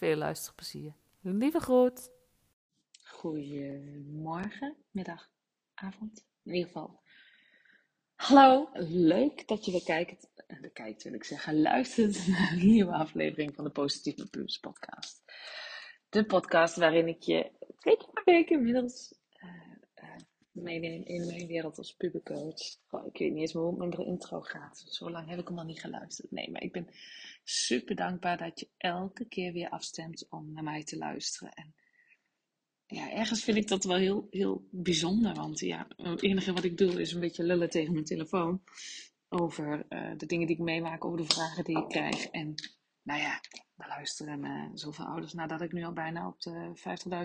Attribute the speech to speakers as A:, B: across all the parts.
A: Veel luisterplezier. Lieve groet.
B: Goedemorgen, middag, avond. In ieder geval. Hallo, leuk dat je weer kijkt. De eh, kijkt wil ik zeggen, luistert naar een nieuwe aflevering van de Positieve Plus podcast. De podcast waarin ik je twee keer per week inmiddels uh, uh, meeneem in mijn wereld als pubercoach. Ik weet niet eens hoe mijn intro gaat. Zo lang heb ik hem al niet geluisterd. Nee, maar ik ben super dankbaar dat je elke keer weer afstemt om naar mij te luisteren. En ja, ergens vind ik dat wel heel, heel bijzonder. Want ja, het enige wat ik doe is een beetje lullen tegen mijn telefoon. Over uh, de dingen die ik meemaak, over de vragen die ik krijg. En nou ja, daar luisteren uh, zoveel ouders nadat ik nu al bijna op de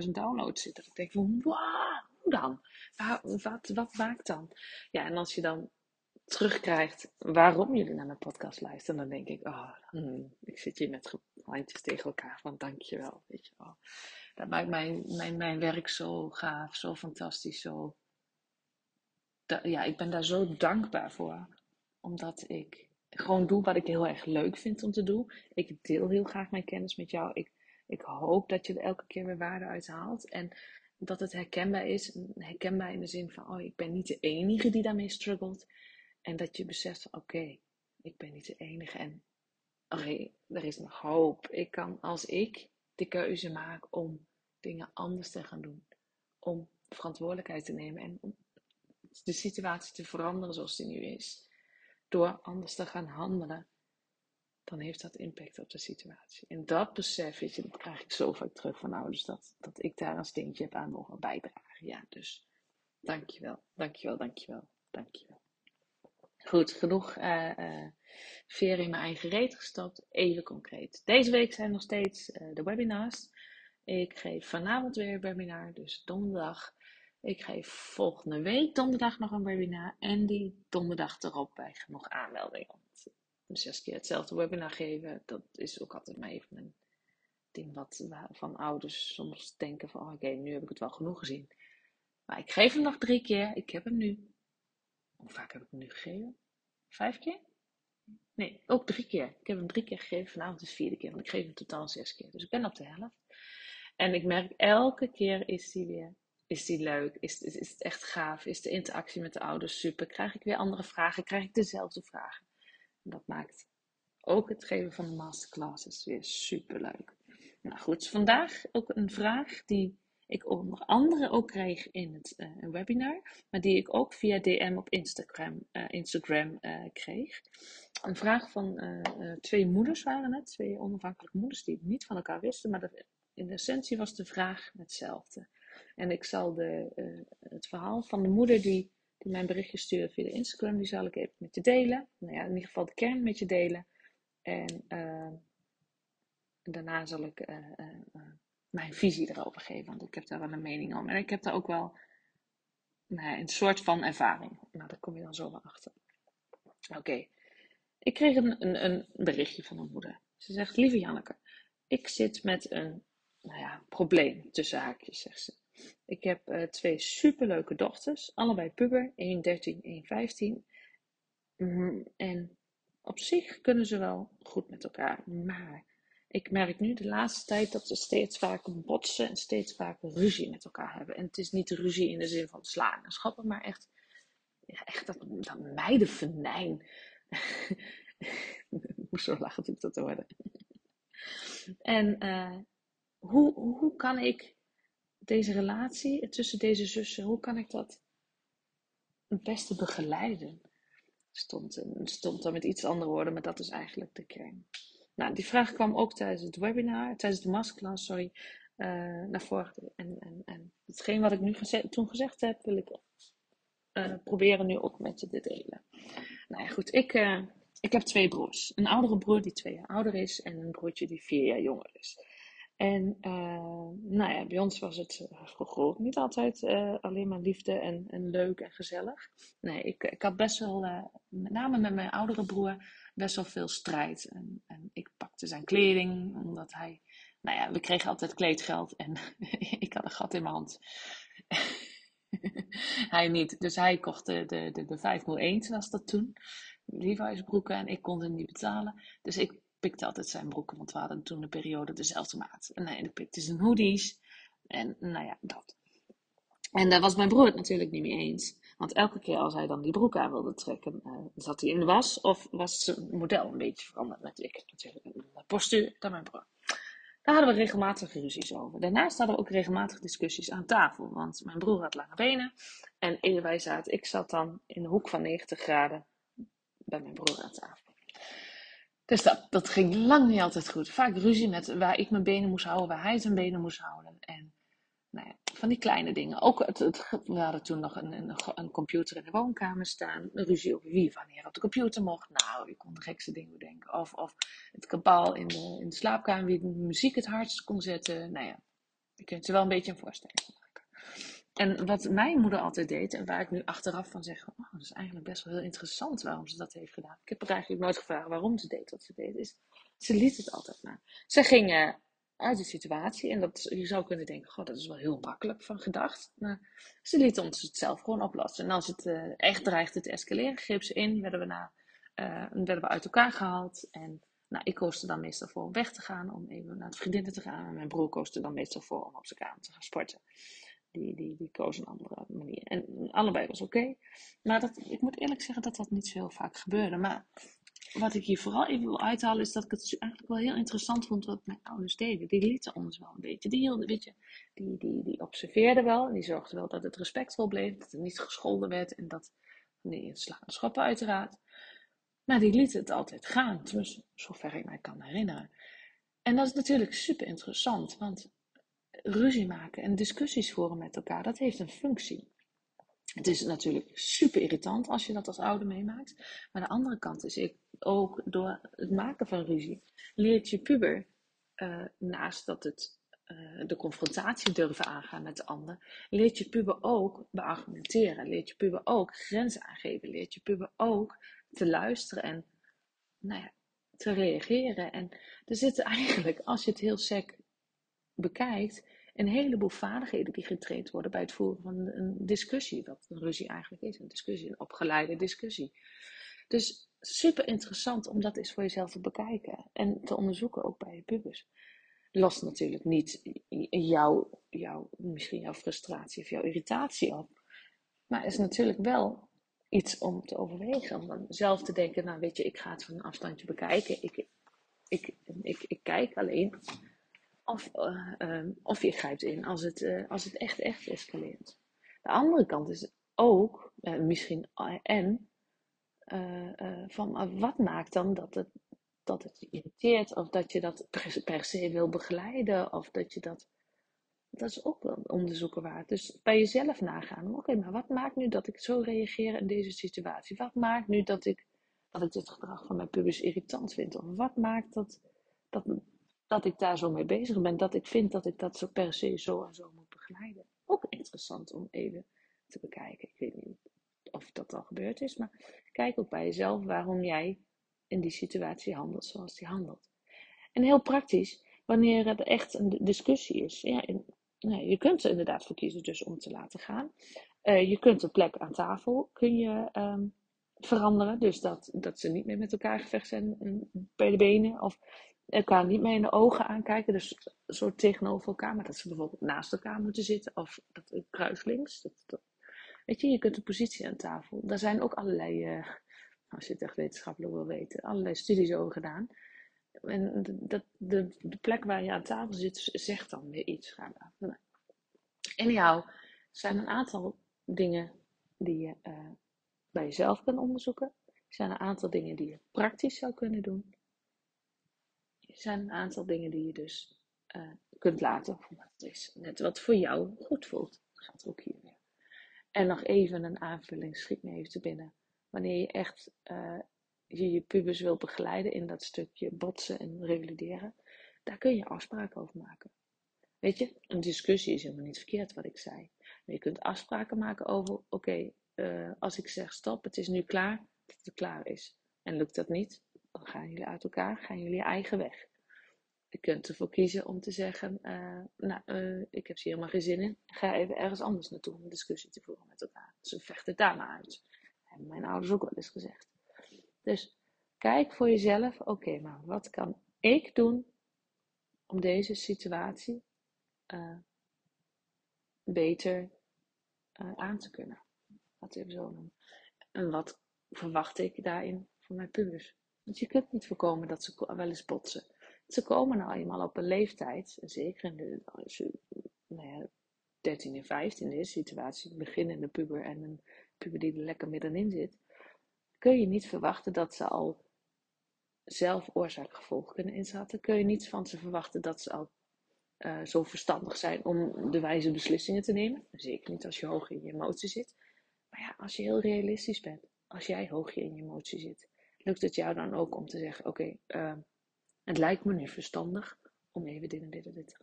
B: 50.000 downloads zit. Dat ik denk van, wow, hoe dan? Wat, wat maakt dan? Ja, en als je dan terugkrijgt waarom jullie naar mijn podcast luisteren, dan denk ik, oh, hmm, ik zit hier met handjes tegen elkaar van dankjewel. Weet je wel. Dat maakt mijn, mijn, mijn werk zo gaaf, zo fantastisch, zo. ja, ik ben daar zo dankbaar voor. Omdat ik gewoon doe wat ik heel erg leuk vind om te doen. Ik deel heel graag mijn kennis met jou. Ik, ik hoop dat je er elke keer weer waarde uit haalt. En dat het herkenbaar is. Herkenbaar in de zin van, oh, ik ben niet de enige die daarmee struggelt. En dat je beseft, oké, ik ben niet de enige. En er is nog hoop. Ik kan, als ik de keuze maak om dingen anders te gaan doen. Om verantwoordelijkheid te nemen en om de situatie te veranderen zoals die nu is. Door anders te gaan handelen, dan heeft dat impact op de situatie. En dat besef, weet dat krijg ik zo vaak terug van ouders, dat, dat ik daar een steentje heb aan mogen bijdragen. Ja, dus dankjewel, dankjewel, dankjewel, dankjewel. Goed, genoeg uh, in mijn eigen reet gestopt. Even concreet. Deze week zijn nog steeds uh, de webinars. Ik geef vanavond weer een webinar, dus donderdag. Ik geef volgende week donderdag nog een webinar. En die donderdag erop bij nog aanmeldingen. Want zes keer hetzelfde webinar geven, dat is ook altijd maar even een ding wat van ouders soms denken van, oh, oké, nu heb ik het wel genoeg gezien. Maar ik geef hem nog drie keer. Ik heb hem nu hoe vaak heb ik hem nu gegeven? Vijf keer? Nee, ook drie keer. Ik heb hem drie keer gegeven. Vanavond is de vierde keer. Want ik geef hem totaal zes keer. Dus ik ben op de helft. En ik merk elke keer is die weer. Is die leuk? Is, is, is het echt gaaf? Is de interactie met de ouders super? Krijg ik weer andere vragen? Krijg ik dezelfde vragen? En dat maakt ook het geven van de masterclasses weer super leuk. Nou goed, vandaag ook een vraag die ik onder andere ook kreeg in het uh, webinar, maar die ik ook via DM op Instagram, uh, Instagram uh, kreeg. Een vraag van twee moeders waren het, twee onafhankelijke moeders die het niet van elkaar wisten, maar dat, in essentie was de vraag hetzelfde. En ik zal de, het verhaal van de moeder die, die mijn berichtje stuurde via Instagram, die zal ik even met je delen. Nou ja, in ieder geval de kern met je delen. En daarna zal ik mijn visie erover geven. Want ik heb daar wel een mening om. En ik heb daar ook wel nou een soort van ervaring. Nou, daar kom je dan zo wel achter. Oké. Ik kreeg een, een, een, berichtje van een moeder. Ze zegt, lieve Janneke, ik zit met een nou ja, probleem tussen haakjes, zegt ze. Ik heb uh, twee superleuke dochters, allebei puber, 1 13, 1 15. Mm, en op zich kunnen ze wel goed met elkaar, maar ik merk nu de laatste tijd dat ze steeds vaker botsen en steeds vaker ruzie met elkaar hebben. En het is niet ruzie in de zin van slaan en schappen, maar echt, ja, echt dat, dat meidenvenijn. ik moest zo lachen toen ik dat hoorde. en uh, hoe, hoe kan ik deze relatie tussen deze zussen, hoe kan ik dat het beste begeleiden? Stond, stond dan met iets andere woorden, maar dat is eigenlijk de kern. Nou, die vraag kwam ook tijdens het webinar, tijdens de masterclass, sorry, uh, naar voren. En, en, en hetgeen wat ik nu toen gezegd heb, wil ik uh, proberen nu ook met je te delen. Nou ja, goed, ik, uh, ik heb twee broers. Een oudere broer die twee jaar ouder is en een broertje die vier jaar jonger is. En nou ja, bij ons was het vroeger niet altijd alleen maar liefde en, en leuk en gezellig. Nee, ik, ik had best wel, met name met mijn oudere broer, best wel veel strijd. En, en ik pakte zijn kleding, omdat hij, nou ja, we kregen altijd kleedgeld en ik had een gat in mijn hand. hij niet. Dus hij kocht de, de, de, de 501, was dat toen. Levi's broeken en ik kon hem niet betalen. Dus ik pikte altijd zijn broeken, want we hadden toen de periode dezelfde maat. En hij pikte zijn hoodies. En nou ja, dat. En daar was mijn broer het natuurlijk niet mee eens. Want elke keer als hij dan die broek aan wilde trekken, uh, zat hij in de was of was zijn model een beetje veranderd. Natuurlijk een postuur dan mijn broer. Daar hadden we regelmatig ruzies over. Daarnaast hadden we ook regelmatig discussies aan tafel. Want mijn broer had lange benen. En wij zaten, ik zat dan in de hoek van 90 graden bij mijn broer aan tafel. Dus dat, dat ging lang niet altijd goed. Vaak ruzie met waar ik mijn benen moest houden, waar hij zijn benen moest houden. En nou van die kleine dingen. Ook het, het, we hadden toen nog een, een, een, computer in de woonkamer staan. Een ruzie over wie wanneer op de computer mocht. Nou, je kon de gekste dingen bedenken. Of, of het kabal in de, in de slaapkamer, wie de muziek het hardst kon zetten. Nou ja, je kunt je wel een beetje een voorstelling maken. En wat mijn moeder altijd deed, en waar ik nu achteraf van zeg, oh, dat is eigenlijk best wel heel interessant waarom ze dat heeft gedaan. Ik heb er eigenlijk nooit gevraagd waarom ze deed wat ze deed. Ze liet het altijd maar. Ze ging uit de situatie. En dat, je zou kunnen denken, god, dat is wel heel makkelijk van gedacht. Maar ze liet ons het zelf gewoon oplossen. En als het uh, echt dreigde te escaleren, greep ze in, werden we, na, uh, werden we uit elkaar gehaald. En nou, ik koos er dan meestal voor om weg te gaan, om even naar het vriendinnen te gaan. En mijn broer koos er dan meestal voor om op zijn kamer te gaan sporten. Die, die, die koos een andere manier. En allebei was oké. Maar dat, ik moet eerlijk zeggen dat dat niet zo heel vaak gebeurde. Maar wat ik hier vooral even wil uithalen, is dat ik het eigenlijk wel heel interessant vond wat mijn ouders deden. Die lieten ons wel een beetje. Die, hielden, weet je, die, die, die observeerden wel en die zorgden wel dat het respectvol bleef, dat er niet gescholden werd en dat. Nee, slaan schoppen uiteraard. Maar die lieten het altijd gaan, tenminste, zover ik mij kan herinneren. En dat is natuurlijk super interessant, want ruzie maken en discussies voeren met elkaar, dat heeft een functie. Het is natuurlijk super irritant als je dat als ouder meemaakt. Maar de andere kant is, ik, ook door het maken van ruzie, leert je puber, uh, naast dat het uh, de confrontatie durven aangaan met de ander, leert je puber ook beargumenteren. Leert je puber ook grenzen aangeven. Leert je puber ook te luisteren en nou ja, te reageren. En er zitten eigenlijk, als je het heel sec bekijkt, een heleboel vaardigheden die getraind worden bij het voeren van een discussie. Wat een ruzie eigenlijk is, een discussie, een opgeleide discussie. Dus super interessant om dat eens voor jezelf te bekijken en te onderzoeken, ook bij je pubers. Lost natuurlijk niet jouw, jouw, misschien jouw frustratie of jouw irritatie op. Maar is natuurlijk wel iets om te overwegen. Om dan zelf te denken, nou weet je, ik ga het van een afstandje bekijken. Ik, ik, ik, ik kijk alleen. Of, uh, of je grijpt in als het, uh, als het echt, echt escaleert. De andere kant is ook, uh, misschien en, van wat maakt dan dat het, dat het je irriteert, of dat je dat per, se wil begeleiden, of dat je dat. Dat is ook wel onderzoeken waard. Dus bij jezelf nagaan. Oké, maar wat maakt nu dat ik zo reageer in deze situatie? Wat maakt nu dat ik, dat ik dit gedrag van mijn pubers irritant vind? Of wat maakt dat, dat, dat ik daar zo mee bezig ben. Dat ik vind dat ik dat zo per se zo en zo moet begeleiden. Ook interessant om even te bekijken. Ik weet niet of dat al gebeurd is, maar kijk ook bij jezelf waarom jij in die situatie handelt zoals die handelt. En heel praktisch, wanneer het echt een discussie is. Ja, nou, je kunt er inderdaad voor kiezen dus om te laten gaan. Uh, je kunt de plek aan tafel kun je, um, veranderen. Dus dat, dat ze niet meer met elkaar gevecht zijn bij de benen. Of elkaar niet meer in de ogen aankijken, dus zo tegenover elkaar, maar dat ze bijvoorbeeld naast elkaar moeten zitten of dat kruislinks. Dat, dat, weet je, je kunt een positie aan tafel. Daar zijn ook allerlei, uh, als je het echt wetenschappelijk wil weten, allerlei studies over gedaan. En de, de, de, de plek waar je aan tafel zit, zegt dan weer iets. Nou, Anyhow, er zijn een aantal dingen die je uh, bij jezelf kunt onderzoeken. Er zijn een aantal dingen die je praktisch zou kunnen doen. Zijn een aantal dingen die je dus uh, kunt laten. Het is net wat voor jou goed voelt. Gaat ook hier weer. En nog even een aanvulling, schiet me even te binnen. Wanneer je echt uh, je, je pubers wil begeleiden in dat stukje botsen en revalideren, daar kun je afspraken over maken. Weet je, een discussie is helemaal niet verkeerd wat ik zei. Maar je kunt afspraken maken over, oké, uh, als ik zeg stop, het is nu klaar, dat het klaar is. En lukt dat niet, dan gaan jullie uit elkaar, gaan jullie je eigen weg. Je kunt ervoor kiezen om te zeggen, uh, nou, uh, ik heb hier helemaal geen zin in. Ga even ergens anders naartoe om een discussie te voeren met elkaar. Ze vechten het daar maar uit. Hebben mijn ouders ook wel eens gezegd. Dus kijk voor jezelf, oké, maar wat kan ik doen om deze situatie uh, beter aan te kunnen? Laten we even zo noemen. En wat verwacht ik daarin van mijn pubers? Want je kunt niet voorkomen dat ze wel eens botsen. Ze komen nou eenmaal op een leeftijd, zeker in de, als je nou ja, 13 en 15 is, situatie, een beginnende puber en een puber die er lekker middenin zit, kun je niet verwachten dat ze al zelf oorzaak-gevolg kunnen inschatten. Kun je niet van ze verwachten dat ze al uh, zo verstandig zijn om de wijze beslissingen te nemen. Zeker niet als je hoog in je emotie zit. Maar ja, als je heel realistisch bent, als jij hoog in je emotie zit, lukt het jou dan ook om te zeggen: Oké, uh, het lijkt me nu verstandig om even dit en dit en dit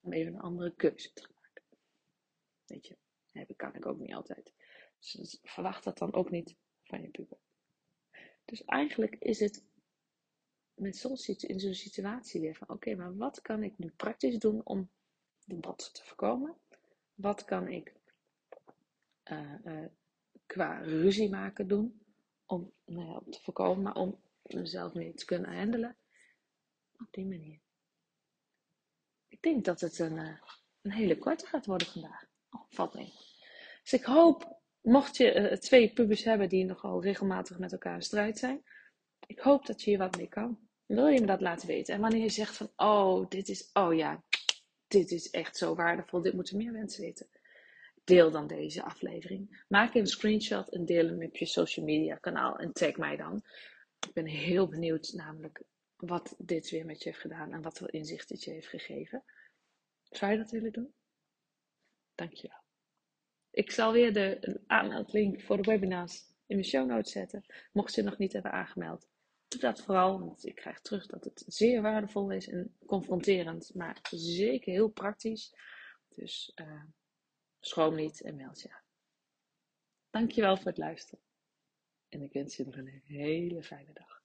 B: Om even een andere keuze te maken. Weet je, dat kan ik ook niet altijd. Dus verwacht dat dan ook niet van je puber. Dus eigenlijk is het met zo'n in zo'n situatie weer van: oké, maar wat kan ik nu praktisch doen om de botsen te voorkomen? Wat kan ik uh, uh, qua ruzie maken doen om, nou ja, om te voorkomen, maar om mezelf mee te kunnen handelen? Op die manier. Ik denk dat het een, uh, een hele korte gaat worden vandaag. Oh. Dus ik hoop, mocht je twee pubers hebben die nogal regelmatig met elkaar in strijd zijn, ik hoop dat je hier wat mee kan. Wil je me dat laten weten? En wanneer je zegt van, oh, dit is, oh ja, dit is echt zo waardevol, dit moeten meer mensen weten. Deel dan deze aflevering. Maak een screenshot en deel hem op je social media kanaal en tag mij dan. Ik ben heel benieuwd namelijk wat dit weer met je heeft gedaan en wat voor inzicht het je heeft gegeven. Zou je dat willen doen? Dankjewel. Ik zal weer de aanmeldlink voor de webinars in mijn show notes zetten. Mocht je nog niet hebben aangemeld, doe dat vooral. Want ik krijg terug dat het zeer waardevol is en confronterend, maar zeker heel praktisch. Dus uh, Schroomlied en Melja. Dankjewel voor het luisteren. En ik wens je nog een hele fijne dag.